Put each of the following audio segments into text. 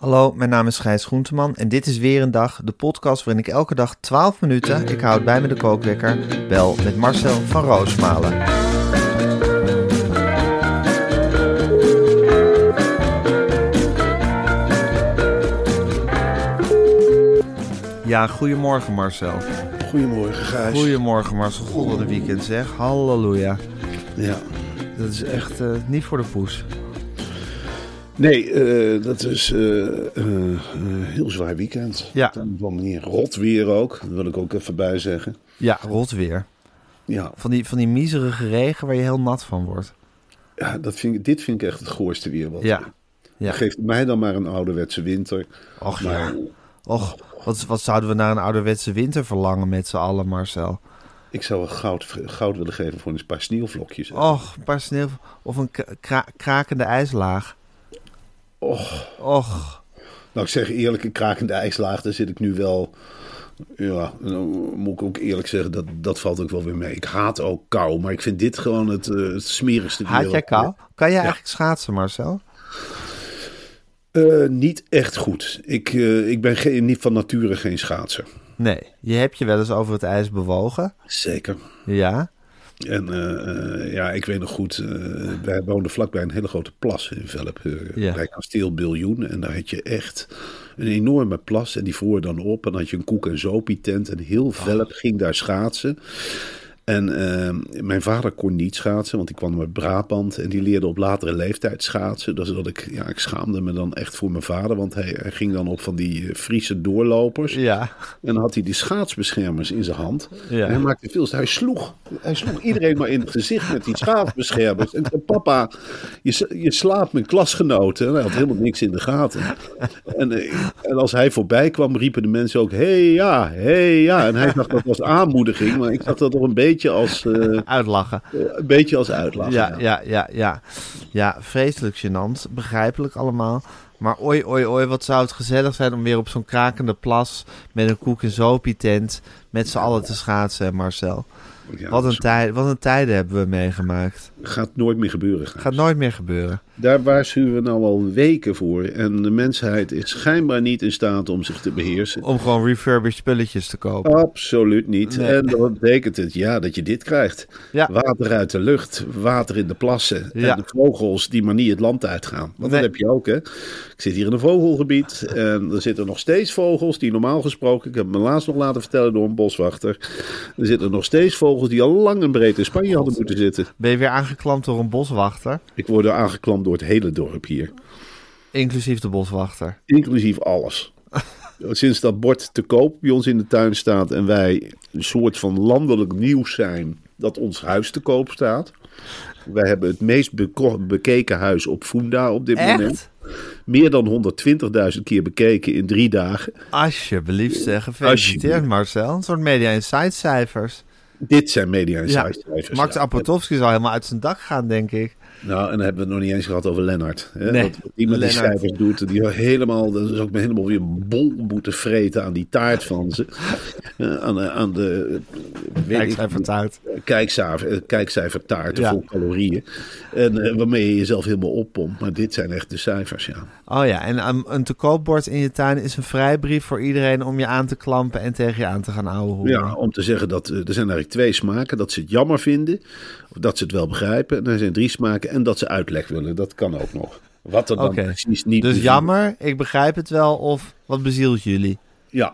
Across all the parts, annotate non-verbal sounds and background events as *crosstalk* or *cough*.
Hallo, mijn naam is Gijs Groenteman en dit is weer een dag, de podcast waarin ik elke dag 12 minuten, ik houd bij me de kookwekker, bel met Marcel van Roosmalen. Ja, goedemorgen Marcel. Goedemorgen, Gijs. Goedemorgen Marcel. God, wat een weekend zeg. Halleluja. Ja. Dat is echt eh, niet voor de poes. Nee, eh, dat is een heel zwaar weekend. Ja. Op een manier. Rot weer ook, dat wil ik ook even bij zeggen. Ja, rot weer. Ja, Van die, van die miserige regen waar je heel nat van wordt. ja dat vind ik, dit vind ik echt het goorste weer. Wat Ja. Ja. Geef mij dan maar een ouderwetse winter. Och Maar ja. Och, wat, wat zouden we naar een ouderwetse winter verlangen met z'n allen, Marcel? ik zou wel goud, goud willen geven voor een paar sneeuwvlokjes. Och, een paar sneeuw... Of een kra- kra- krakende ijslaag. Och, Och, nou ik zeg eerlijk, een krakende ijslaag, daar zit ik nu wel... Ja, dan moet ik ook eerlijk zeggen, dat, dat valt ook wel weer mee. Ik haat ook kou, maar ik vind dit gewoon het, het smerigste haat weer. jij kou? Kan jij eigenlijk schaatsen, Marcel? Eh, niet echt goed. Ik, eh, ik ben geen, niet van nature geen schaatser. Nee. Je hebt je wel eens over het ijs bewogen. Zeker. Ja. En eh, eh, ja, ik weet nog goed, eh, wij woonden vlakbij een hele grote plas in Velp, Ja. bij Kasteel Biljoen. En daar had je echt een enorme plas en die vroor dan op. En dan had je een koek- en zopie tent en heel Velp ging daar schaatsen. En eh, mijn vader kon niet schaatsen, want die kwam uit Brabant en die leerde op latere leeftijd schaatsen. Dus dat ik, ja, ik schaamde me dan echt voor mijn vader, want hij, hij ging dan op van die eh, Friese doorlopers. Ja. En dan had hij die schaatsbeschermers in zijn hand. Ja. En hij maakte veel. Hij sloeg, hij sloeg iedereen maar in het gezicht met die schaatsbeschermers. En zei, papa, je, je slaapt mijn klasgenoten. En hij had helemaal niks in de gaten. En, eh, en als hij voorbij kwam, riepen de mensen ook: hé hey, ja, hé hey, ja. En hij dacht dat als aanmoediging. Maar ik zag dat toch een beetje als, eh, *laughs* Uitlachen. een beetje als uitlachen. Ja, ja, ja, ja. Ja, vreselijk gênant. Begrijpelijk allemaal. Maar oi, oi, oi, wat zou het gezellig zijn om weer op zo'n krakende plas met een koek en tent met z'n allen te schaatsen, Marcel. Wat een, tijd, wat een tijden hebben we meegemaakt. Gaat nooit meer gebeuren. Gaat nooit meer gebeuren. Daar waarschuwen we nou al weken voor. En de mensheid is schijnbaar niet in staat om zich te beheersen. Om gewoon refurbished spulletjes te kopen. Absoluut niet. Nee. En dat betekent het ja, dat je dit krijgt. Ja. Water uit de lucht, water in de plassen. Ja. En de vogels die maar niet het land uitgaan. Want Nee. dat heb je ook, hè. Ik zit hier in een vogelgebied. En er zitten nog steeds vogels die normaal gesproken... Ik heb me laatst nog laten vertellen door een boswachter. Er zitten nog steeds vogels die al lang en breed in Spanje hadden moeten zitten. Ben je weer aangeklampt door een boswachter? Ik word aangeklampt door het hele dorp hier. Inclusief de boswachter. Inclusief alles. *laughs* Sinds dat bord te koop bij ons in de tuin staat en wij een soort van landelijk nieuws zijn dat ons huis te koop staat. Wij hebben het meest bekeken huis op Funda op dit moment. Echt? Meer dan 120.000 keer bekeken in drie dagen. Alsjeblieft zeg. Gefeliciteerd Alsjeblieft. Marcel. Een soort Media Insight cijfers. Dit zijn media Ja, insight cijfers. Max ja. Apotowski zal helemaal uit zijn dak gaan, denk ik. Nou, en dan hebben we het nog niet eens gehad over Lennart. Hè? Nee, iemand die cijfers doet, die helemaal, dat is ook helemaal weer bol moeten vreten aan die taart van ze. *laughs* Eh, aan, de- aan de kijkcijfer, eh, kijkcijfertaarten Ja. vol calorieën. En eh, waarmee je jezelf helemaal oppompt. Maar dit zijn echt de cijfers, ja. Oh ja, en um, een te koopbord in je tuin is een vrijbrief voor iedereen om je aan te klampen en tegen je aan te gaan ouwen. Ja, om te zeggen dat eh, er zijn eigenlijk twee smaken. Dat ze het jammer vinden, of dat ze het wel begrijpen. En er zijn drie smaken en dat ze uitleg willen. Dat kan ook nog. Wat er dan precies niet Dus jammer, ik begrijp het wel. Of wat bezielt jullie? Ja,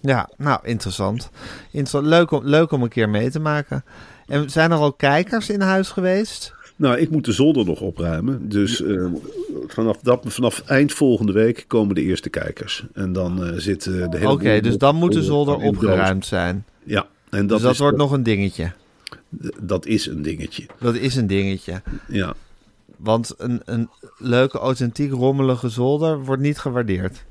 Ja, nou, interessant. Interessant. Leuk, om, leuk om een keer mee te maken. En zijn er al kijkers in huis geweest? Nou, ik moet de zolder nog opruimen. Dus eh, vanaf, dat, vanaf eind volgende week komen de eerste kijkers. En dan eh, zit de hele... Oké, dus dan moet de zolder opgeruimd zijn. Ja, en dat, dus dat wordt nog een dingetje. Dat is een dingetje. Dat is een dingetje. Ja. Want een, een leuke, authentiek, rommelige zolder wordt niet gewaardeerd.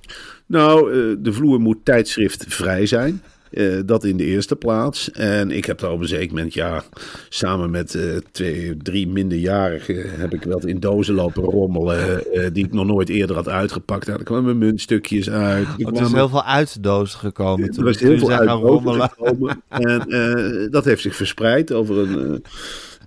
Nou, eh, de vloer moet tijdschriftvrij zijn. Eh, dat in de eerste plaats. En ik heb daar op een zeker moment, ja, samen met eh, twee, drie minderjarigen heb ik wel in dozen lopen rommelen. eh, die ik nog nooit eerder had uitgepakt. Er kwamen muntstukjes uit. Er Het is kwamen- heel veel uit de doos gekomen. er Toen, was toen heel veel uit gaan rommelen. gekomen. En dat heeft zich verspreid over een,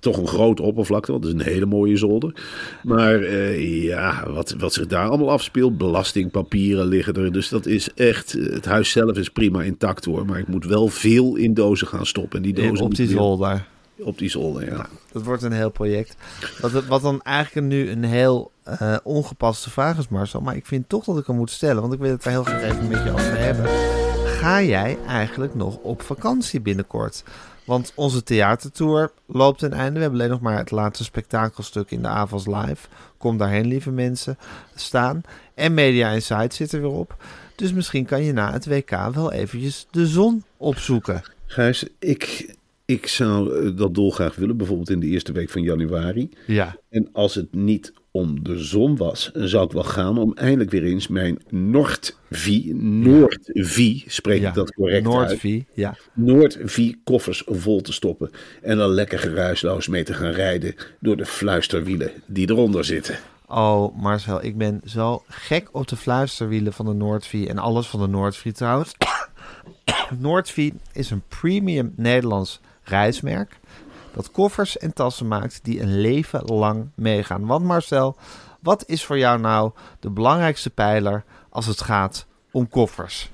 toch een grote oppervlakte. Want het is een hele mooie zolder. Maar eh, ja, wat, wat zich daar allemaal afspeelt. Belastingpapieren liggen er. Dus dat is echt... Het huis zelf is prima intact hoor. Maar ik moet wel veel in dozen gaan stoppen. En die dozen op die zolder. Op die zolder, ja. Dat wordt een heel project. Wat, wat dan eigenlijk nu een heel eh, ongepaste vraag is, Marcel. Maar ik vind toch dat ik hem moet stellen, want ik wil het er heel graag even met je over hebben. Ga jij eigenlijk nog op vakantie binnenkort? Want onze theatertour loopt ten einde. We hebben alleen nog maar het laatste spektakelstuk in de Avals Live. Kom daarheen, lieve mensen, staan. En Media Insight zit er weer op. Dus misschien kan je na het WK wel eventjes de zon opzoeken. Gijs, ik, ik zou eh, dat dolgraag willen. Bijvoorbeeld in de eerste week van januari. Ja. En als het niet om de zon was, zou ik wel gaan om eindelijk weer eens mijn Noordvie, Noordvie, spreek ik dat correct uit, Noordvie, ja. Noordvie koffers vol te stoppen en dan lekker geruisloos mee te gaan rijden door de fluisterwielen die eronder zitten. Oh, Marcel, ik ben zo gek op de fluisterwielen van de Noordvie en alles van de Noordvie trouwens. *coughs* Noordvie is een premium Nederlands reismerk dat koffers en tassen maakt die een leven lang meegaan. Want Marcel, wat is voor jou nou de belangrijkste pijler als het gaat om koffers?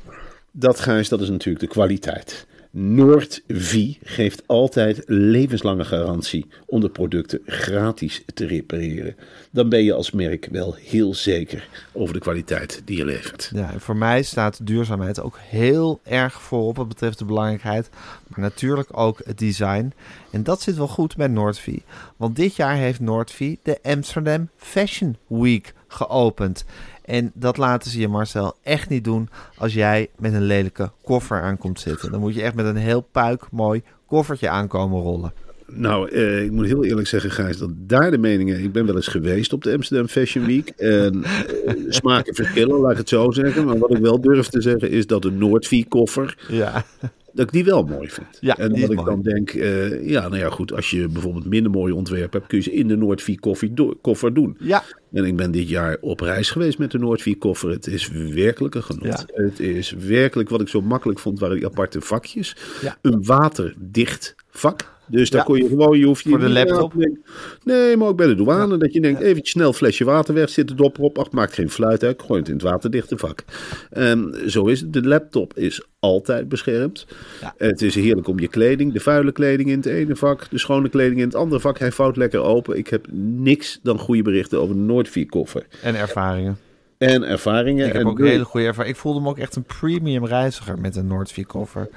Dat, Gijs, dat is natuurlijk de kwaliteit. Noordvie geeft altijd levenslange garantie om de producten gratis te repareren. Dan ben je als merk wel heel zeker over de kwaliteit die je levert. Ja, voor mij staat duurzaamheid ook heel erg voorop wat betreft de belangrijkheid. Maar natuurlijk ook het design. En dat zit wel goed bij Noordvie. Want dit jaar heeft Noordvie de Amsterdam Fashion Week geopend. En dat laten ze je, Marcel, echt niet doen als jij met een lelijke koffer aankomt zitten. Dan moet je echt met een heel puik mooi koffertje aankomen rollen. Nou, eh, ik moet heel eerlijk zeggen, Gijs, dat daar de meningen... Ik ben wel eens geweest op de Amsterdam Fashion Week. En eh, *laughs* smaken verschillen, laat ik het zo zeggen. Maar wat ik wel durf te zeggen is dat de Noordvie-koffer... Ja, dat ik die wel mooi vind. Ja, en dat ik mooi. dan denk, eh, ja, nou ja, goed, als je bijvoorbeeld minder mooie ontwerpen hebt, kun je ze in de Noordvie do- koffer doen. ja. En ik ben dit jaar op reis geweest met de Noordvie koffer. Het is werkelijk een genot. Ja. Het is werkelijk, wat ik zo makkelijk vond, waren die aparte vakjes. Ja. Een waterdicht vak. Dus daar Ja. kon je gewoon, je hoeft je Voor de niet laptop. denken. Nee, maar ook bij de douane. Dat je denkt, eventjes snel een flesje water weg, zit de dopper op. Ach, maakt geen fluit uit, gooi het in het waterdichte vak. En zo is het. De laptop is altijd beschermd. Ja. Het is heerlijk om je kleding, de vuile kleding in het ene vak, de schone kleding in het andere vak. Hij vouwt lekker open. Ik heb niks dan goede berichten over de Noordvie koffer. En ervaringen. En ervaringen. Ik heb en ook hele goede ervaring. Ik voelde me ook echt een premium reiziger met een Noordvie koffer.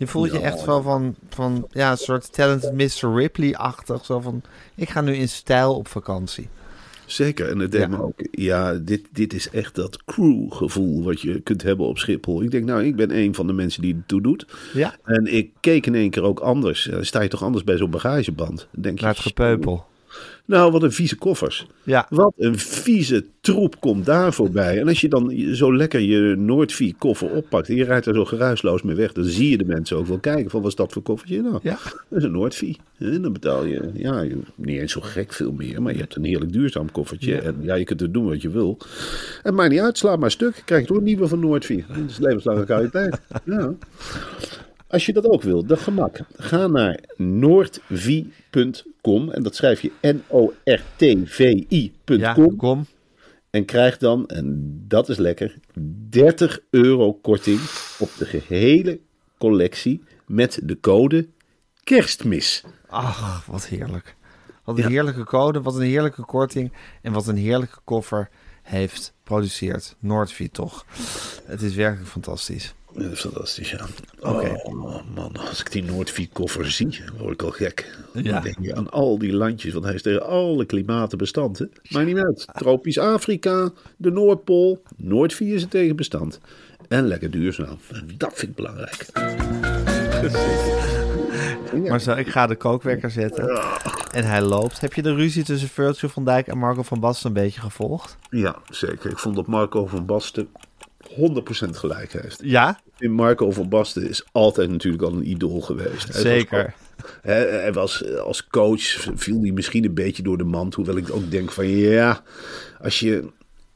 Je voelt je echt wel van, van ja, een soort talented Mr. Ripley-achtig. Zo van, ik ga nu in stijl op vakantie. Zeker, en het deed Ja. me ook. Ja, dit, dit is echt dat crew-gevoel wat je kunt hebben op Schiphol. Ik denk, nou, ik ben een van de mensen die het toe doet. Ja, En ik keek in één keer ook anders. Dan sta je toch anders bij zo'n bagageband? Denk je, naar het gepeupel. Nou, wat een vieze koffers. Ja, Wat een vieze troep komt daar voorbij. En als je dan zo lekker je Noordvie koffer oppakt en je rijdt er zo geruisloos mee weg, dan zie je de mensen ook wel kijken van wat is dat voor koffertje nou? ja. Dat is een Noordvie. En dan betaal je, ja, niet eens zo gek veel meer, maar je hebt een heerlijk duurzaam koffertje. En ja, je kunt er doen wat je wil. En maakt niet uit, sla maar stuk. Krijg je toch een nieuwe van Noordvie. Dat is levenslange kwaliteit. Ja. Als je dat ook wil, de gemak. Ga naar noordvie.com en dat schrijf je N-O-R-T-V-I.com. Ja, kom. En krijg dan, en dat is lekker, 30 euro korting op de gehele collectie met de code kerstmis. Ach, wat heerlijk. Wat een Ja. heerlijke code, wat een heerlijke korting en wat een heerlijke koffer heeft produceert. Noordvie toch. Het is werkelijk fantastisch. Dat is fantastisch, ja. Oké. Oh man, als ik die Noordvie-koffer zie, word ik al gek. Ja. Dan denk je aan al die landjes, want hij is tegen alle klimaten bestand. Hè? Maar niet uit. Tropisch Afrika, de Noordpool. Noordvie is er tegen bestand. En lekker duurzaam. En dat vind ik belangrijk. Maar zo, ik ga de kookwekker zetten. En hij loopt. Heb je de ruzie tussen Virgil van Dijk en Marco van Basten een beetje gevolgd? Ja, zeker. Ik vond dat Marco van Basten 100% gelijk heeft. Ja, En Marco van Basten is altijd natuurlijk al een idool geweest. Hij zeker. hij was als coach, viel hij misschien een beetje door de mand. Hoewel ik ook denk van ja, als je,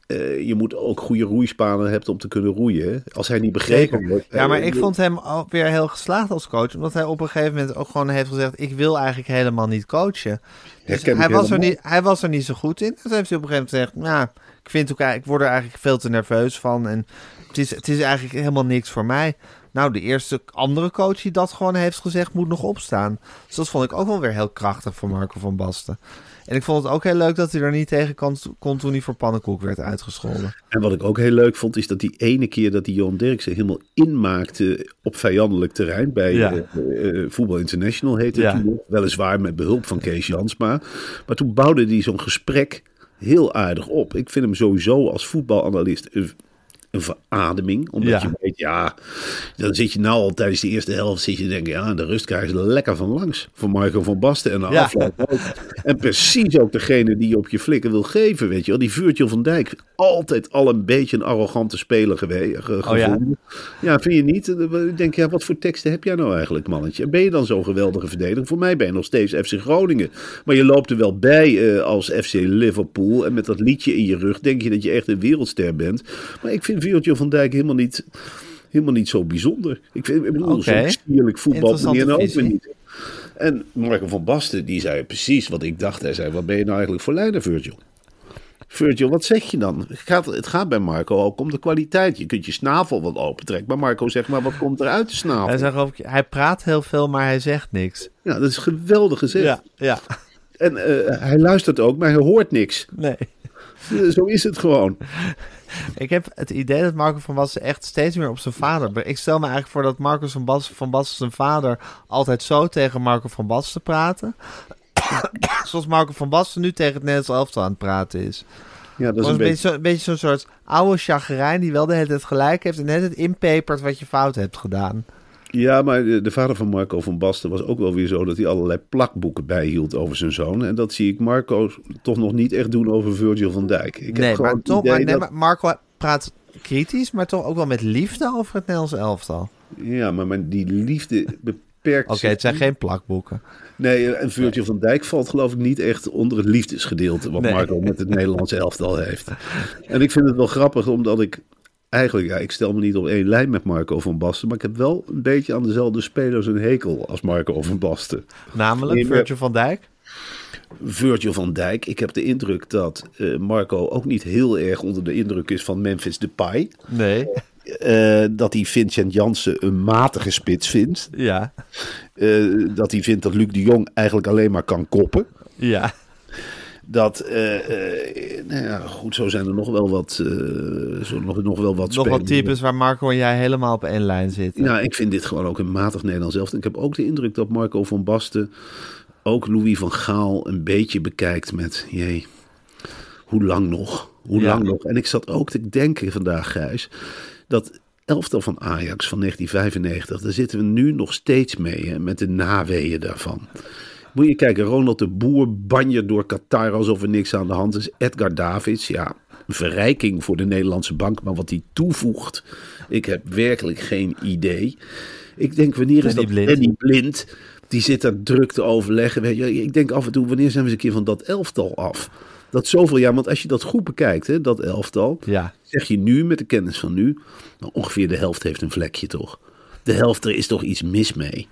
eh, je moet ook goede roeispanen hebben om te kunnen roeien. Als hij niet begrepen wordt. Ja, maar eh, ik vond hem ook weer heel geslaagd als coach. Omdat hij op een gegeven moment ook gewoon heeft gezegd... ik wil eigenlijk helemaal niet coachen. Dus hij, was er niet, hij was er niet zo goed in. Dus heeft hij op een gegeven moment gezegd... nou, ik, vind ook, eigenlijk- ik word er eigenlijk veel te nerveus van. En het is, het is eigenlijk helemaal niks voor mij. Nou, de eerste andere coach die dat gewoon heeft gezegd... moet nog opstaan. Dus dat vond ik ook wel weer heel krachtig voor Marco van Basten. En ik vond het ook heel leuk dat hij er niet tegen kon, kon toen hij voor pannenkoek werd uitgescholden. En wat ik ook heel leuk vond, is dat die ene keer dat die Johan Derksen helemaal inmaakte op vijandelijk terrein. Bij Ja. eh, eh, Voetbal International heette Ja. het toen nog. Weliswaar met behulp van Kees Jansma. Maar toen bouwde hij zo'n gesprek heel aardig op. Ik vind hem sowieso als voetbalanalist een, verademing. Omdat Ja. je weet, ja, dan zit je nou al tijdens de eerste helft zit je denken, ja, de rust krijgen ze lekker van langs. Van Marco van Basten en de Ja. ook. En precies ook degene die je op je flikken wil geven, weet je wel. Die Virgil van Dijk, altijd al een beetje een arrogante speler geweest. Oh ja? ja? vind je niet? Ik denk, ja, wat voor teksten heb jij nou eigenlijk, mannetje? En ben je dan zo'n geweldige verdediger? Voor mij ben je nog steeds FC Groningen. Maar je loopt er wel bij eh, als FC Liverpool. En met dat liedje in je rug denk je dat je echt een wereldster bent. Maar ik vind Virgil van Dijk helemaal niet, helemaal niet zo bijzonder. Ik, vind, ik bedoel, Oké. zo'n voetbal meneer ook weer niet. En Marco van Basten, die zei precies wat ik dacht. Hij zei, wat ben je nou eigenlijk voor leider, Virgil? Virgil, wat zeg je dan? Het gaat, het gaat bij Marco ook om de kwaliteit. Je kunt je snavel wat opentrekken. Maar Marco zegt maar, wat komt er uit de snavel? Hij, zegt, hij praat heel veel, maar hij zegt niks. Ja, dat is geweldig gezegd. Ja, ja. En eh, hij luistert ook, maar hij hoort niks. Nee. Eh, Zo is het gewoon. *laughs* Ik heb het idee dat Marco van Basten echt steeds meer op zijn vader... Ik stel me eigenlijk voor dat Marcus van Basten, van Basten zijn vader... altijd zo tegen Marco van Basten praten. *coughs* Zoals Marco van Basten nu tegen het Nederlands elftal aan het praten is. Ja, dat is een een beetje... beetje, zo- een beetje zo'n soort oude chagrijn... die wel de hele tijd gelijk heeft... en net het inpepert wat je fout hebt gedaan. Ja, maar de, de vader van Marco van Basten was ook wel weer zo dat hij allerlei plakboeken bijhield over zijn zoon. En dat zie ik Marco toch nog niet echt doen over Virgil van Dijk. Ik heb nee, gewoon maar, toch, maar, nee, dat- maar Marco praat kritisch... maar toch ook wel met liefde over het Nederlands elftal. Ja, maar, maar die liefde beperkt Oké, het zijn geen plakboeken. Nee, en Virgil van Dijk valt geloof ik niet echt onder het liefdesgedeelte wat Nee. Marco met het Nederlandse elftal heeft. En ik vind het wel grappig omdat ik eigenlijk, ja, ik stel me niet op één lijn met Marco van Basten, maar ik heb wel een beetje aan dezelfde spelers een hekel als Marco van Basten. Namelijk maar- Virgil van Dijk. Virgil van Dijk, ik heb de indruk dat eh, Marco ook niet heel erg onder de indruk is van Memphis Depay. Nee, Eh, dat hij Vincent Jansen een matige spits vindt. ja, Eh, dat hij vindt dat Luc de Jong eigenlijk alleen maar kan koppen. ja. Dat, eh, eh, nou ja, goed, zo zijn er nog wel wat, eh, zo nog, nog wel wat Nog wat types waar Marco en jij helemaal op één lijn zitten. Ja, ik vind dit gewoon ook een matig Nederlands elftal. Ik heb ook de indruk dat Marco van Basten ook Louis van Gaal een beetje bekijkt met, jee, hoe lang nog? Hoe Ja. lang nog? En ik zat ook te denken vandaag, Gijs, dat elftal van Ajax van 1995, daar zitten we nu nog steeds mee, hè, met de naweeën daarvan. Moet je kijken, Ronald de Boer banje door Qatar alsof er niks aan de hand is. Edgar Davids, ja, een verrijking voor de Nederlandse bank. Maar wat hij toevoegt, ik heb werkelijk geen idee. Ik denk, wanneer is dat Blind. Danny Blind? Die zit daar druk te overleggen. Weet je. Ik denk af en toe, wanneer zijn we eens een keer van dat elftal af? Dat zoveel jaar, want als je dat goed bekijkt, hè, dat elftal, Ja, zeg je nu met de kennis van nu, nou, ongeveer de helft heeft een vlekje toch? De helft, er is toch iets mis mee?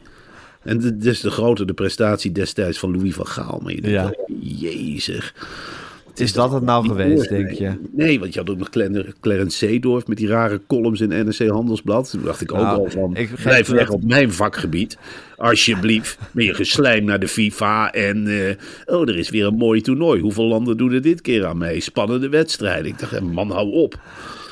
En de- dus de groter de prestatie destijds van Louis van Gaal. Maar je denkt, Ja. wel, jezus. Is dat het nou geweest, denk je? Nee, want je had ook nog Clarence Seedorf met die rare columns in NRC Handelsblad. Toen dacht ik ook Nou, al van, ik blijf het- weg op mijn vakgebied. Alsjeblieft, *laughs* ben je geslijm naar de FIFA en eh, oh, er is weer een mooi toernooi. Hoeveel landen doen er dit keer aan mee? Spannende wedstrijden. Ik dacht, eh, man, hou op.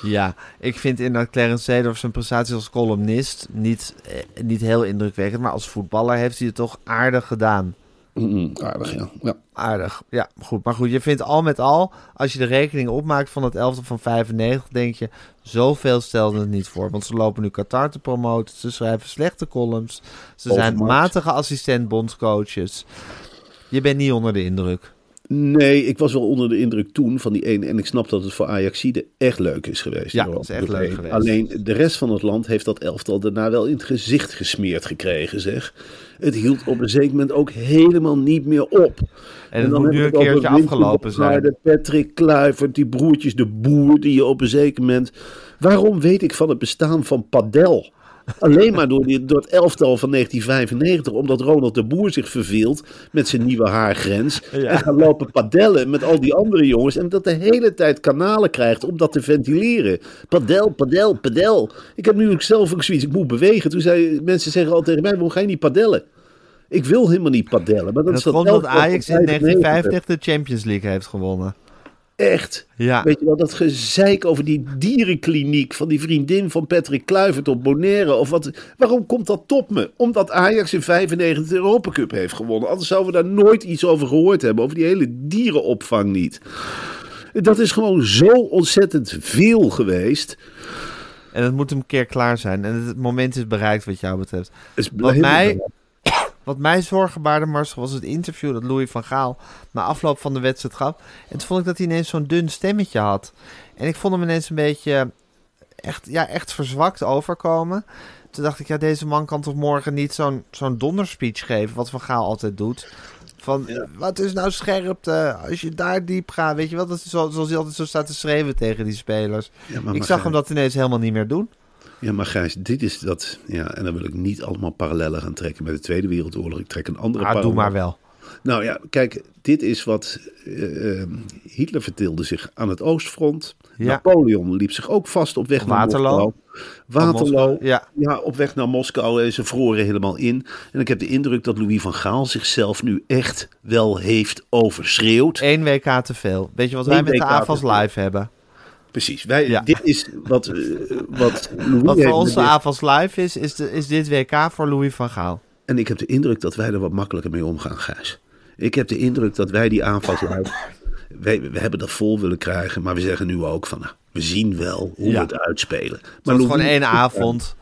Ja, ik vind inderdaad Clarence Seedorf zijn prestaties als columnist niet, eh, niet heel indrukwekkend. Maar als voetballer heeft hij het toch aardig gedaan. Mm, aardig, ja. ja. Aardig, ja, goed. Maar goed, je vindt al met al, als je de rekening opmaakt van het elftal van 95, denk je, zoveel stelde het niet voor. Want ze lopen nu Qatar te promoten, ze schrijven slechte columns, ze zijn matige assistent-bondscoaches. Je bent niet onder de indruk. Nee, ik was wel onder de indruk toen van die ene. En ik snap dat het voor Ajaxide echt leuk is geweest. Ja, dat is echt leuk geweest. Alleen de rest van het land heeft dat elftal daarna wel in het gezicht gesmeerd gekregen, zeg. Het hield op een zeker moment ook helemaal niet meer op. En het dan moet nu een keertje afgelopen zijn. Patrick Kluivert, die broertjes de boer die je op een zeker moment... Waarom weet ik van het bestaan van padel? Alleen maar door, die, door het elftal van 1995, omdat Ronald de Boer zich verveelt met zijn nieuwe haargrens. En gaat lopen padellen met al die andere jongens. En dat de hele tijd kanalen krijgt om dat te ventileren. Padel, padel, padel. Ik heb nu ook zelf ook zoiets, ik moet bewegen. Toen zei mensen zeggen al tegen mij, waarom ga je niet padellen? Ik wil helemaal niet padellen. Maar dat, En is dat dat komt omdat Ajax in 95. 1995 de Champions League heeft gewonnen. Echt. Ja. Weet je wel, dat gezeik over die dierenkliniek van die vriendin van Patrick Kluivert op Bonaire. Of wat, waarom komt dat tot me? Omdat Ajax in 95 de Europa Cup heeft gewonnen. Anders zouden we daar nooit iets over gehoord hebben. Over die hele dierenopvang niet. Dat is gewoon zo ontzettend veel geweest. En het moet een keer klaar zijn. En het moment is bereikt wat jou betreft. Wat mij, wat mij zorgen baarde, Marcel, was het interview dat Louis van Gaal na afloop van de wedstrijd gaf. En toen vond ik dat hij ineens zo'n dun stemmetje had. En ik vond hem ineens een beetje echt, ja, echt verzwakt overkomen. Toen dacht ik, ja, deze man kan toch morgen niet zo'n zo'n donderspeech geven, wat Van Gaal altijd doet. Van, wat is nou scherpte? Als je daar diep gaat, weet je wel, dat is zo, zoals hij altijd zo staat te schreeuwen tegen die spelers. Ja, maar- ik maar zag hem dat ineens helemaal niet meer doen. Ja, maar Gijs, dit is dat. Ja, en dan wil ik niet allemaal parallellen gaan trekken met de Tweede Wereldoorlog. Ik trek een andere Ah, doe parallel. maar wel. Nou ja, kijk, dit is wat eh, eh, Hitler verteelde zich aan het Oostfront. Ja. Napoleon liep zich ook vast op weg naar Waterloo. Moskou. Waterloo, ja. ja. op weg naar Moskou. En ze vroren helemaal in. En ik heb de indruk dat Louis van Gaal zichzelf nu echt wel heeft overschreeuwd. Eén WK te veel. Weet je wat wij met de AFAS live hebben? Precies, wij, Ja. dit is wat, eh, wat Louis Wat voor dit- AFAS live is, is, de, is dit WK voor Louis van Gaal. En ik heb de indruk dat wij er wat makkelijker mee omgaan, Gijs. Ik heb de indruk dat wij die aanvalsluid... *laughs* wij, we hebben dat vol willen krijgen, maar we zeggen nu ook van... Nou, we zien wel hoe Ja. we het uitspelen. Maar het Louis- gewoon één avond.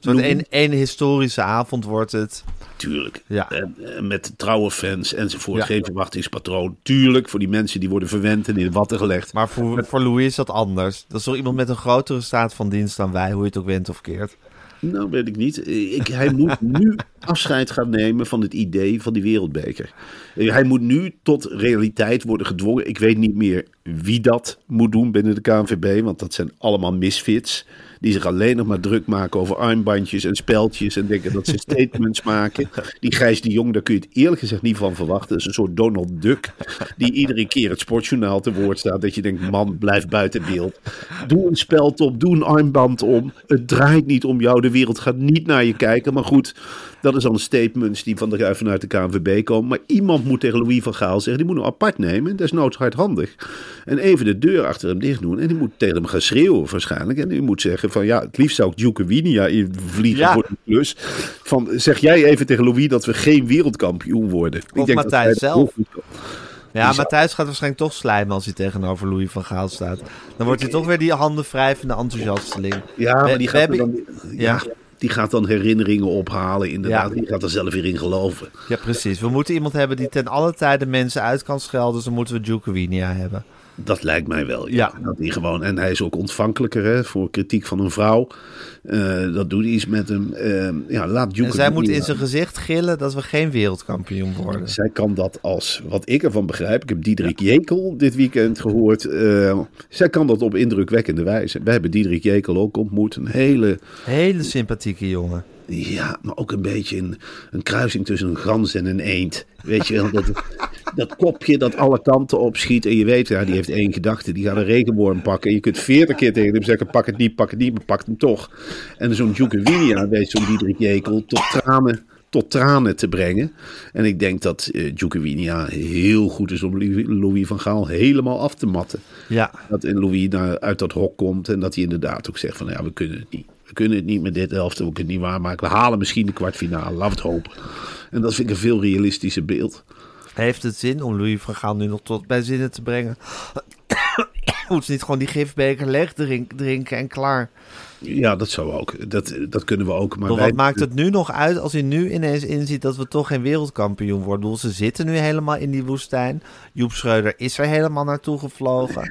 Zo'n één, één historische avond wordt het. Tuurlijk. Ja. En, met trouwe fans enzovoort. Ja. Geen verwachtingspatroon. Tuurlijk, voor die mensen die worden verwend en in de watten gelegd. Maar voor, voor Louis is dat anders. Dat is toch iemand met een grotere staat van dienst dan wij, hoe je het ook went of keert. Nou, weet ik niet. Ik, hij moet nu afscheid gaan nemen van het idee van die wereldbeker. Hij moet nu tot realiteit worden gedwongen. Ik weet niet meer wie dat moet doen binnen de KNVB, want dat zijn allemaal misfits. Die zich alleen nog maar druk maken over armbandjes en speltjes en denken dat ze *laughs* statements maken. Die Gijs de Jong, daar kun je het eerlijk gezegd niet van verwachten. Dat is een soort Donald Duck, die iedere keer het sportjournaal te woord staat. Dat je denkt, man, blijf buiten beeld. Doe een speld op, doe een armband om. Het draait niet om jou, de wereld gaat niet naar je kijken. Maar goed, dat is dan statements die van de, vanuit de KNVB komen. Maar iemand moet tegen Louis van Gaal zeggen, die moet hem apart nemen. Desnoods hardhandig. En even de deur achter hem dicht doen. En die moet tegen hem gaan schreeuwen waarschijnlijk. En die moet zeggen van, ja, het liefst zou ik Duke Winia in vliegen Ja. voor de plus. Van, zeg jij even tegen Louis dat we geen wereldkampioen worden. Ik Of denk dat Matthijs dat zelf. Ja, Die Matthijs gaat waarschijnlijk toch slijmen als hij tegenover Louis van Gaal staat. Dan wordt hij toch weer die handen wrijvende enthousiasteling. Ja, We- maar die gaat, hebben- dan, Ja. ja. die gaat dan herinneringen ophalen, inderdaad. Ja. Die gaat er zelf weer in geloven. Ja, precies. We moeten iemand hebben die ten alle tijde mensen uit kan schelden. Dus dan moeten we Winia hebben. Dat lijkt mij wel. Ja. Ja. Dat hij gewoon, en hij is ook ontvankelijker hè, voor kritiek van een vrouw. Eh, dat doet iets met hem. Eh, ja, laat En zij moet in zijn gezicht gillen dat we geen wereldkampioen worden. Zij kan dat als, wat ik ervan begrijp, ik heb Diederik Jekel dit weekend gehoord. eh, zij kan dat op indrukwekkende wijze. We hebben Diederik Jekel ook ontmoet. Een hele, Hele sympathieke jongen. Ja, maar ook een beetje een, een kruising tussen een gans en een eend. Weet je wel, dat, dat kopje dat alle kanten opschiet. En je weet, ja, die heeft één gedachte. Die gaat een regenworm pakken. En je kunt veertig keer tegen hem zeggen, pak het niet, pak het niet, maar pak hem toch. En zo'n Djokovic weet zo'n Diederik Jekel tot tranen, tot tranen te brengen. En ik denk dat uh, Djokovic heel goed is om Louis van Gaal helemaal af te matten. Ja. Dat in Louis naar, uit dat hok komt en dat hij inderdaad ook zegt van, ja, we kunnen het niet. We kunnen het niet met dit helft, we kunnen het niet waarmaken. We halen misschien de kwartfinale, laten we het hopen. En dat vind ik een veel realistischer beeld. Heeft het zin om Louis van Gaal nu nog tot bij zinnen te brengen? *coughs* Moet ze niet gewoon die gifbeker leeg drinken en klaar? Ja, dat zou ook. Dat, dat kunnen we ook. Maar wat wij... maakt het nu nog uit als hij nu ineens inziet dat we toch geen wereldkampioen worden? Bedoel, ze zitten nu helemaal in die woestijn. Joep Schreuder is er helemaal naartoe gevlogen.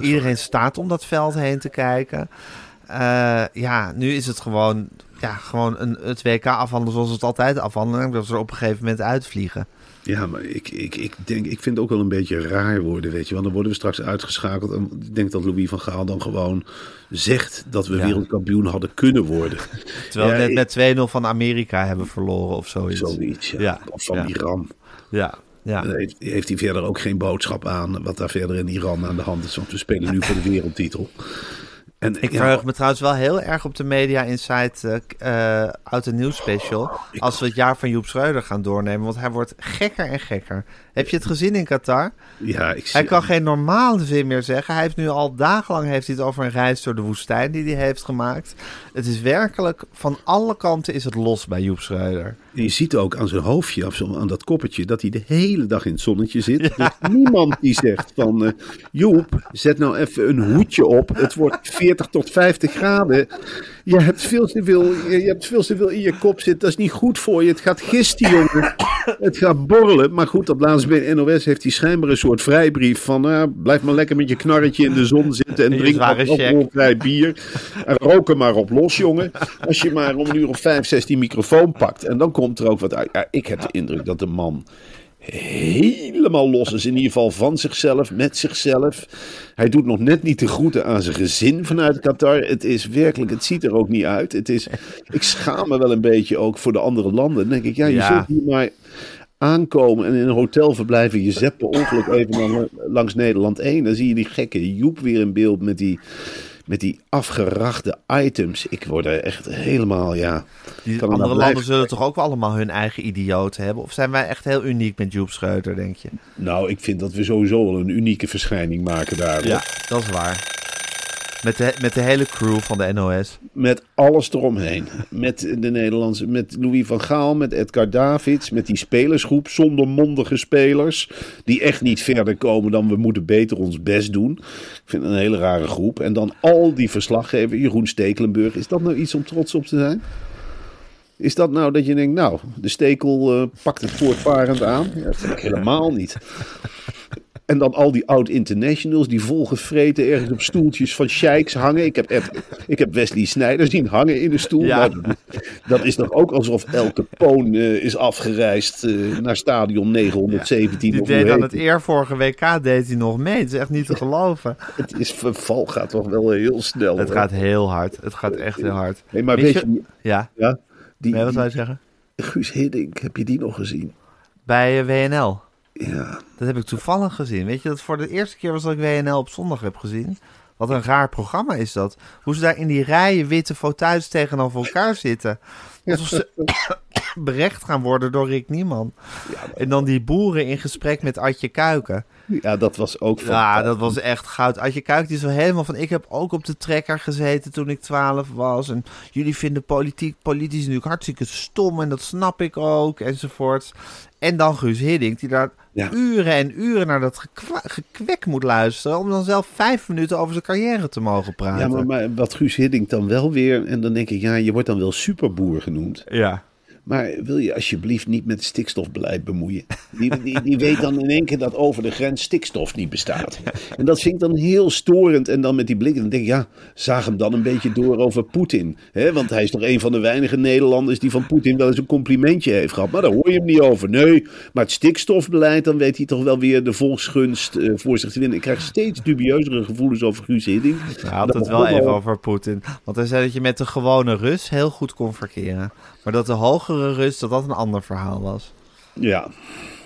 Iedereen staat om dat veld heen te kijken. Uh, ja, nu is het gewoon, ja, gewoon een, het WK afhandelen zoals het altijd afhandelen. Dat ze er op een gegeven moment uitvliegen. Ja, maar ik, ik, ik, denk, ik vind het ook wel een beetje raar worden, weet je. Want dan worden we straks uitgeschakeld. En ik denk dat Louis van Gaal dan gewoon zegt dat we wereldkampioen hadden kunnen worden. *laughs* Terwijl we net met 2-0 van Amerika hebben verloren of zoiets. Zoiets, ja. Of van Iran. Ja. Ja. Heeft, heeft hij verder ook geen boodschap aan wat daar verder in Iran aan de hand is. Want we spelen nu *laughs* voor de wereldtitel. En, ik verheug me trouwens wel heel erg op de Media Insight uh, uh, Oud en Nieuw special. als we het jaar van Joep Schreuder gaan doornemen. Want hij wordt gekker en gekker. Heb je het gezien in Qatar? Ja, ik zie Hij kan geen normale zin meer zeggen. Hij heeft nu al dagenlang heeft hij het over een reis door de woestijn die hij heeft gemaakt. Het is werkelijk, van alle kanten is het los bij Joep Schreuder. je ziet ook aan zijn hoofdje, of aan dat koppetje, dat hij de hele dag in het zonnetje zit. Ja. Dus niemand die zegt van, uh, Joep, zet nou even een hoedje op. Het wordt 40 tot 50 graden. Je hebt veel te veel, je hebt veel te veel in je kop zitten. Dat is niet goed voor je. Het gaat gisten, jongen. Het gaat borrelen. Maar goed, op laatst bij NOS heeft hij schijnbaar een soort vrijbrief van... Uh, blijf maar lekker met je knarretje in de zon zitten en drink maar alcoholvrij bier. En rook er maar op los, jongen. Als je maar om een uur of vijf, zes die microfoon pakt. En dan komt er ook wat uit. Ja, ik heb de indruk dat de man helemaal los is. In ieder geval van zichzelf, met zichzelf. Hij doet nog net niet de groeten aan zijn gezin vanuit Qatar. Het is werkelijk, het ziet er ook niet uit. Het is, ik schaam me wel een beetje ook voor de andere landen. Dan denk ik, ja, je ja. zult hier maar aankomen en in een hotel verblijven. Je zet per ongeluk even langs Nederland 1. Dan zie je die gekke Joep weer in beeld met die met die afgerachte items. Ik word er echt helemaal, ja... Die andere landen zullen toch ook wel allemaal hun eigen idioten hebben? Of zijn wij echt heel uniek met Joep Schreuder, denk je? Nou, ik vind dat we sowieso wel een unieke verschijning maken daar. Ja, dat is waar. Met de, met de hele crew van de NOS. Met alles eromheen. Met de Nederlandse, met Louis van Gaal, met Edgar Davids, met die spelersgroep zonder mondige spelers. Die echt niet verder komen dan we moeten beter ons best doen. Ik vind het een hele rare groep. En dan al die verslaggevers, Jeroen Stekelenburg. Is dat nou iets om trots op te zijn? Is dat nou dat je denkt, nou, de stekel uh, pakt het voortvarend aan? Ja, dat vind ik helemaal niet. En dan al die oud-internationals die volgevreten ergens op stoeltjes van sheiks hangen. Ik heb, ik heb Wesley Sneijder zien hangen in de stoel. Ja. dat is toch ook alsof elke poon uh, is afgereisd uh, naar stadion 917. Ja, die deed aan het eer vorige WK deed hij nog mee. Het is echt niet te geloven. Het is verval gaat toch wel heel snel. Het gaat heel hard. Het gaat echt heel hard. Hey, maar weet, je, Ja. ja die, nee, wat zou je zeggen? Guus Hiddink, heb je die nog gezien? Bij uh, WNL. Ja. Dat heb ik toevallig gezien. Weet je, dat voor de eerste keer was dat ik WNL op zondag heb gezien. Wat een raar programma is dat. Hoe ze daar in die rijen witte fauteuils tegenover elkaar zitten. *laughs* Alsof ze *laughs* berecht gaan worden door Rick Nieman. Ja, en dan die boeren in gesprek met Adje Kuiken. Ja, dat was ook Ja, dat was echt goud. Adje Kuiken die is wel helemaal van... Ik heb ook op de trekker gezeten toen ik 12 was. En jullie vinden politiek, politisch natuurlijk hartstikke stom. En dat snap ik ook, enzovoort. En dan Guus Hiddink, die daar uren en uren naar dat gekwek moet luisteren. om dan zelf vijf minuten over zijn carrière te mogen praten. Ja, maar, maar wat Guus Hiddink dan wel weer. en dan denk ik, ja, je wordt dan wel superboer genoemd. Ja. Maar wil je alsjeblieft niet met het stikstofbeleid bemoeien? Die, die, die weet dan in één keer dat over de grens stikstof niet bestaat. En dat vind ik dan heel storend. En dan met die blik, dan denk ik, ja, zaag hem dan een beetje door over Poetin. hè? Want hij is nog een van de weinige Nederlanders die van Poetin wel eens een complimentje heeft gehad. Maar daar hoor je hem niet over. Nee, maar het stikstofbeleid, dan weet hij toch wel weer de volksgunst eh, voor zich te winnen. Ik krijg steeds dubieuzere gevoelens over Guus Hiddink. Hij had het wel even over Poetin. Want hij zei dat je met de gewone Rus heel goed kon verkeren. Maar dat de hogere Rus, dat dat een ander verhaal was. Ja.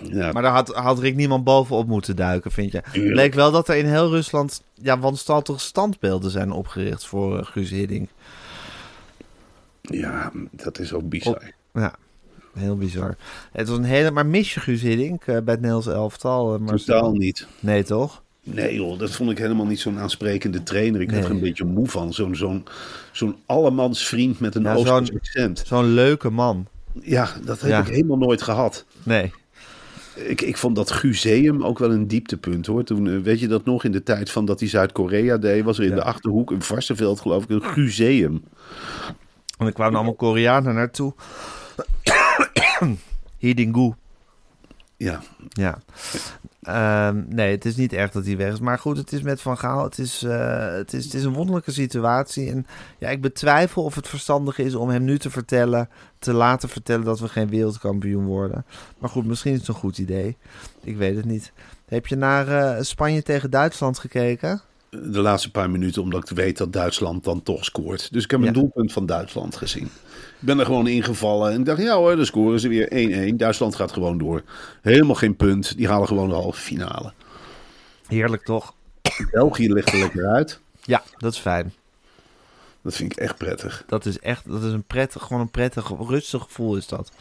ja. Maar daar had, had Rick niemand bovenop moeten duiken, vind je? Het bleek wel dat er in heel Rusland ja, wanstaltige standbeelden zijn opgericht voor eh, Guus Hiddink. ja, dat is ook bizar. Ja, heel bizar. Het was een hele... Maar mis je Guus Hiddink eh, bij het Nederlands elftal? Marcel? Totaal niet. Nee, toch? Nee joh, dat vond ik helemaal niet zo'n aansprekende trainer. Ik werd er Nee. een beetje moe van. Zo'n zo'n zo'n allemansvriend met een Ja, accent. Zo'n leuke man. Ja, dat heb Ja. ik helemaal nooit gehad. Nee. Ik, ik vond dat Guseum ook wel een dieptepunt hoor. Toen, eh, weet je dat nog, in de tijd van dat hij Zuid-Korea deed, was er in Ja. de Achterhoek, een Varsenveld geloof ik, een Guseum. En er kwamen allemaal Koreanen naartoe. *coughs* Hidingu. Ja, Ja. Ehm, nee, het is niet erg dat hij weg is. Maar goed, het is met Van Gaal. Het is, eh, het is, het is een wonderlijke situatie. En ja, ik betwijfel of het verstandig is om hem nu te vertellen, te laten vertellen dat we geen wereldkampioen worden. Maar goed, misschien is het een goed idee. Ik weet het niet. Heb je naar eh, Spanje tegen Duitsland gekeken? De laatste paar minuten, omdat ik weet dat Duitsland dan toch scoort. Dus ik heb een Ja. doelpunt van Duitsland gezien. Ik ben er gewoon ingevallen en ik dacht, ja hoor, dan scoren ze weer 1-1. Duitsland gaat gewoon door. Helemaal geen punt. Die halen gewoon de halve finale. Heerlijk toch? België ligt er lekker uit. Ja, dat is fijn. Dat vind ik echt prettig. Dat is echt, dat is een prettig, gewoon een prettig, rustig gevoel is dat.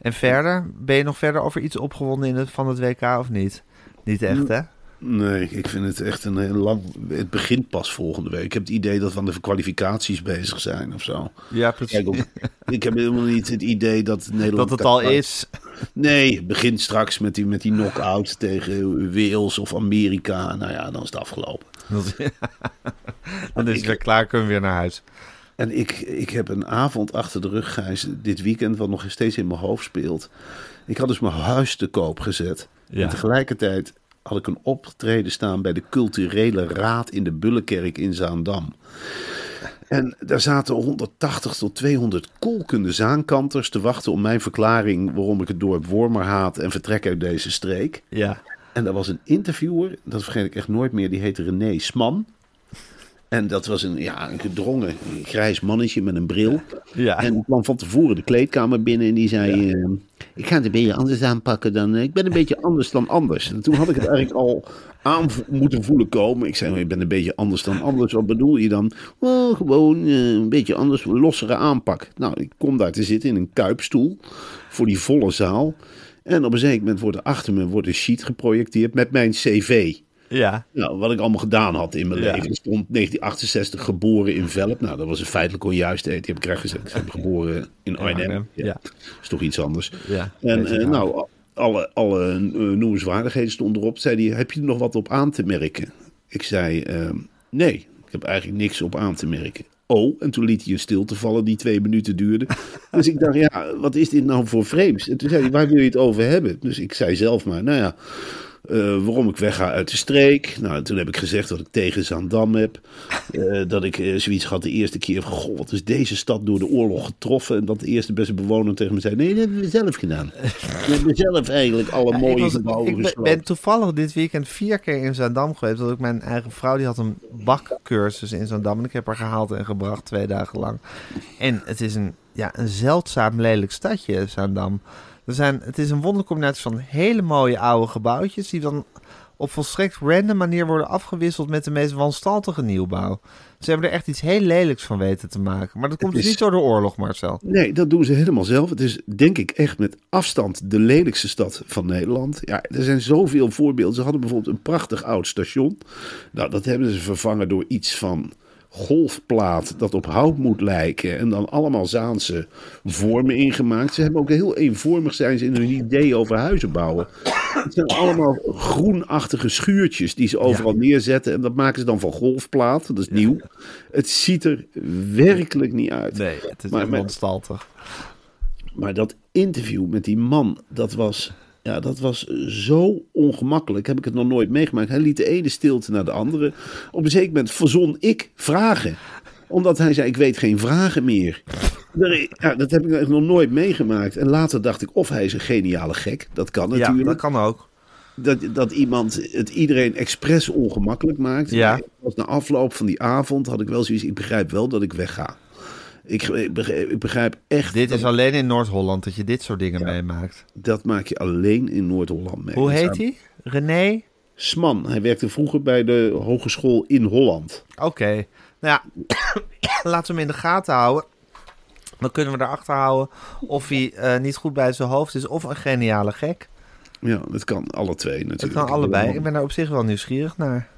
En verder, ben je nog verder over iets opgewonden in het, van het WK of niet? Niet echt, hè? Nee, ik vind het echt een heel lang... Het begint pas volgende week. Ik heb het idee dat we aan de kwalificaties bezig zijn of zo. Ja, Kijk, ook, ik heb helemaal niet het idee dat *laughs* Nederland... Dat het al is. Nee, het begint straks met die, met die knock-out tegen Wales of Amerika. Nou ja, dan is het afgelopen. *laughs* *laughs* Dan is het weer klaar, kunnen we weer naar huis. En ik, ik heb een avond achter de rug, Gijs, dit weekend, wat nog steeds in mijn hoofd speelt. Ik had dus mijn huis te koop gezet. Ja. En tegelijkertijd had ik een optreden staan bij de culturele raad in de Bullenkerk in Zaandam. En daar zaten 180 tot 200 kolkende zaankanters te wachten op mijn verklaring waarom ik het dorp Wormer haat en vertrek uit deze streek. Ja. En er was een interviewer, dat vergeet ik echt nooit meer, die heette René Sman. En dat was een, ja, een gedrongen grijs mannetje met een bril. Ja. En die kwam van tevoren de kleedkamer binnen en die zei... eh, ik ga het een beetje anders aanpakken dan... eh, ik ben een beetje anders dan anders. En toen had ik het eigenlijk al aan moeten voelen komen. Ik zei, oh, ik ben een beetje anders dan anders. Wat bedoel je dan? Gewoon eh, een beetje anders, een lossere aanpak. Nou, ik kom daar te zitten in een kuipstoel voor die volle zaal. En op een zeker moment wordt er achter me wordt een sheet geprojecteerd met mijn cv. Ja. Nou, wat ik allemaal gedaan had in mijn Ja. leven. Er stond 1968 geboren in Velp. Nou, dat was een feitelijk onjuistheid. Die heb ik gezet. Ik ben geboren in Arnhem. Ja. ja. is toch iets anders. Ja. En naam. nou, alle, alle eh, noemenswaardigheden stonden erop. Zei hij, heb je er nog wat op aan te merken? Ik zei, eh, nee, ik heb eigenlijk niks op aan te merken. Oh, en toen liet hij een stilte vallen die twee minuten duurde. *laughs* Dus ik dacht, ja, wat is dit nou voor frames? En toen zei hij, waar wil je het over hebben? Dus ik zei zelf maar, nou ja, eh, waarom ik wegga uit de streek. Nou, toen heb ik gezegd dat ik tegen Zaandam heb. Eh, dat ik eh, zoiets had de eerste keer van, goh, wat is deze stad door de oorlog getroffen? En dat de eerste beste bewoner tegen me zei, nee, dat hebben we zelf gedaan. *laughs* We hebben zelf eigenlijk alle Ja, mooie ik, was- gebouwen ik ben, gesloopt. ben toevallig dit weekend vier keer in Zaandam geweest. Dat ik mijn eigen vrouw die had een bakcursus in Zaandam. En ik heb haar gehaald en gebracht twee dagen lang. En het is een, ja, een zeldzaam lelijk stadje, Zaandam. Er zijn, het is een wonderlijke combinatie van hele mooie oude gebouwtjes... die dan op volstrekt random manier worden afgewisseld... met de meest wanstaltige nieuwbouw. Ze hebben er echt iets heel lelijks van weten te maken. Maar dat komt dus niet door de oorlog, Marcel. Nee, dat doen ze helemaal zelf. Het is denk ik echt met afstand de lelijkste stad van Nederland. Ja, er zijn zoveel voorbeelden. Ze hadden bijvoorbeeld een prachtig oud station. Nou, dat hebben ze vervangen door iets van golfplaat dat op hout moet lijken. En dan allemaal Zaanse vormen ingemaakt. Ze hebben ook heel eenvormig zijn ze in hun idee over huizen bouwen. Het zijn allemaal groenachtige schuurtjes die ze overal neerzetten. En dat maken ze dan van golfplaat. Dat is nieuw. Het ziet er werkelijk niet uit. Nee, het is Maar met-. Maar dat interview met die man, dat was, ja, dat was zo ongemakkelijk. Heb ik het nog nooit meegemaakt. Hij liet de ene stilte naar de andere. Op een zeker moment verzon ik vragen. Omdat hij zei, ik weet geen vragen meer. Ja, dat heb ik nog nooit meegemaakt. En later dacht ik, of hij is een geniale gek. Dat kan Ja, natuurlijk. dat kan ook. dat, dat iemand het iedereen expres ongemakkelijk maakt. Ja. Na afloop van die avond had ik wel zoiets. Ik begrijp wel dat ik wegga. Ik, ik begrijp, ik begrijp echt. Dit is alleen in Noord-Holland dat je dit soort dingen meemaakt. dat maak je alleen in Noord-Holland mee. Hoe heet hij? René? Sman. Hij werkte vroeger bij de hogeschool in Holland. Oké. Nou ja, *coughs* laten we hem in de gaten houden. Dan kunnen we erachter houden of hij eh, niet goed bij zijn hoofd is of een geniale gek. Ja, dat kan alle twee Het natuurlijk. kan allebei. Ik ben daar op zich wel nieuwsgierig naar.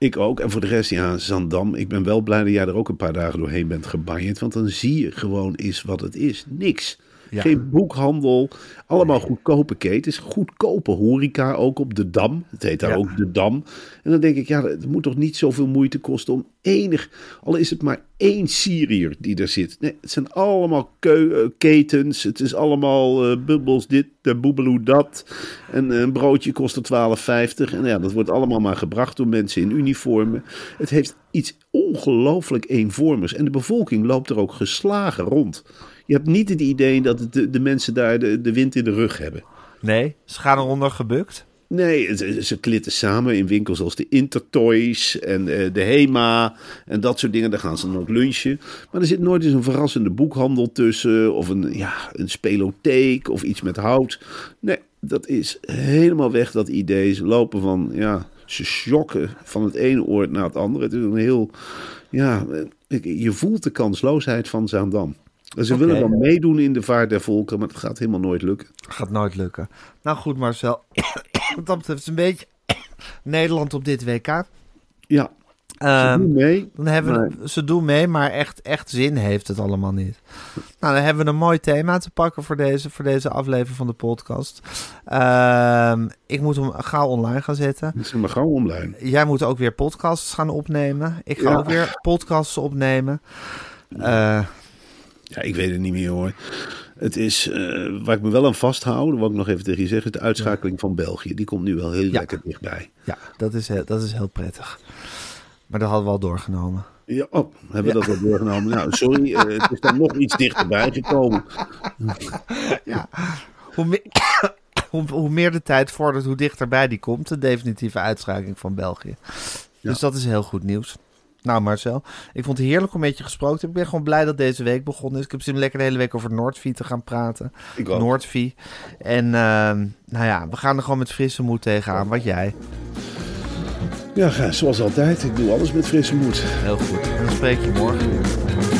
Ik ook. En voor de rest, ja, Zandam. Ik ben wel blij dat jij er ook een paar dagen doorheen bent gebanjerd. Want dan zie je gewoon eens wat het is. Niks. Ja. Geen boekhandel. Allemaal goedkope ketens. Goedkope horeca ook op de Dam. Het heet daar Ja. ook de Dam. En dan denk ik, ja, het moet toch niet zoveel moeite kosten om enig... Al is het maar één Syriër die er zit. Nee, het zijn allemaal eh, ketens. Het is allemaal eh, bubbels dit, de boebeloe dat. En eh, een broodje kost er 12,50. En ja, dat wordt allemaal maar gebracht door mensen in uniformen. Het heeft iets ongelooflijk eenvormigs. En de bevolking loopt er ook geslagen rond. Je hebt niet het idee dat de, de mensen daar de, de wind in de rug hebben. Nee, ze gaan eronder gebukt. Nee, ze klitten samen in winkels als de Intertoys en eh, de Hema en dat soort dingen. Daar gaan ze dan ook lunchen. Maar er zit nooit eens een verrassende boekhandel tussen of een, ja, een spelotheek of iets met hout. Nee, dat is helemaal weg, dat idee. Ze lopen van, ja, ze shocken van het ene oord naar het andere. Het is een heel, ja, je voelt de kansloosheid van Zaandam. En Ze willen dan meedoen in de vaart der volken, maar het gaat helemaal nooit lukken. Gaat nooit lukken. Nou goed, Marcel. *coughs* Wat dat betreft een beetje *coughs* Nederland op dit WK. Ja, ze Ehm, doen mee. dan hebben we, maar- ze doen mee, maar echt, echt zin heeft het allemaal niet. Nou, dan hebben we een mooi thema te pakken voor deze, voor deze aflevering van de podcast. Ehm, ik moet hem gauw online gaan zetten. Is maar gauw omlijn. Jij moet ook weer podcasts gaan opnemen. Ik ga Ja. ook weer podcasts opnemen. Eh, Ja, ik weet het niet meer hoor. Het is, eh, waar ik me wel aan vasthoud, wat ik nog even tegen je zeg, is de uitschakeling van België. Die komt nu wel heel Ja. lekker dichtbij. ja, dat is, heel, dat is heel prettig. Maar dat hadden we al doorgenomen. Ja, oh, hebben we dat al doorgenomen? Nou, sorry, eh, het is dan nog iets dichterbij gekomen. Hoe, meer, *coughs* hoe, hoe meer de tijd vordert, hoe dichterbij die komt. De definitieve uitschakeling van België. Dus dat is heel goed nieuws. Nou Marcel, ik vond het heerlijk om met je gesproken te hebben. Ik ben gewoon blij dat deze week begonnen is. Ik heb zin om lekker de hele week over Noordvie te gaan praten. Ik ook. Noordvie. En ehm, nou ja, we gaan er gewoon met frisse moed tegenaan. Wat jij? Ja, zoals altijd. Ik doe alles met frisse moed. Heel goed. En dan spreek je morgen weer.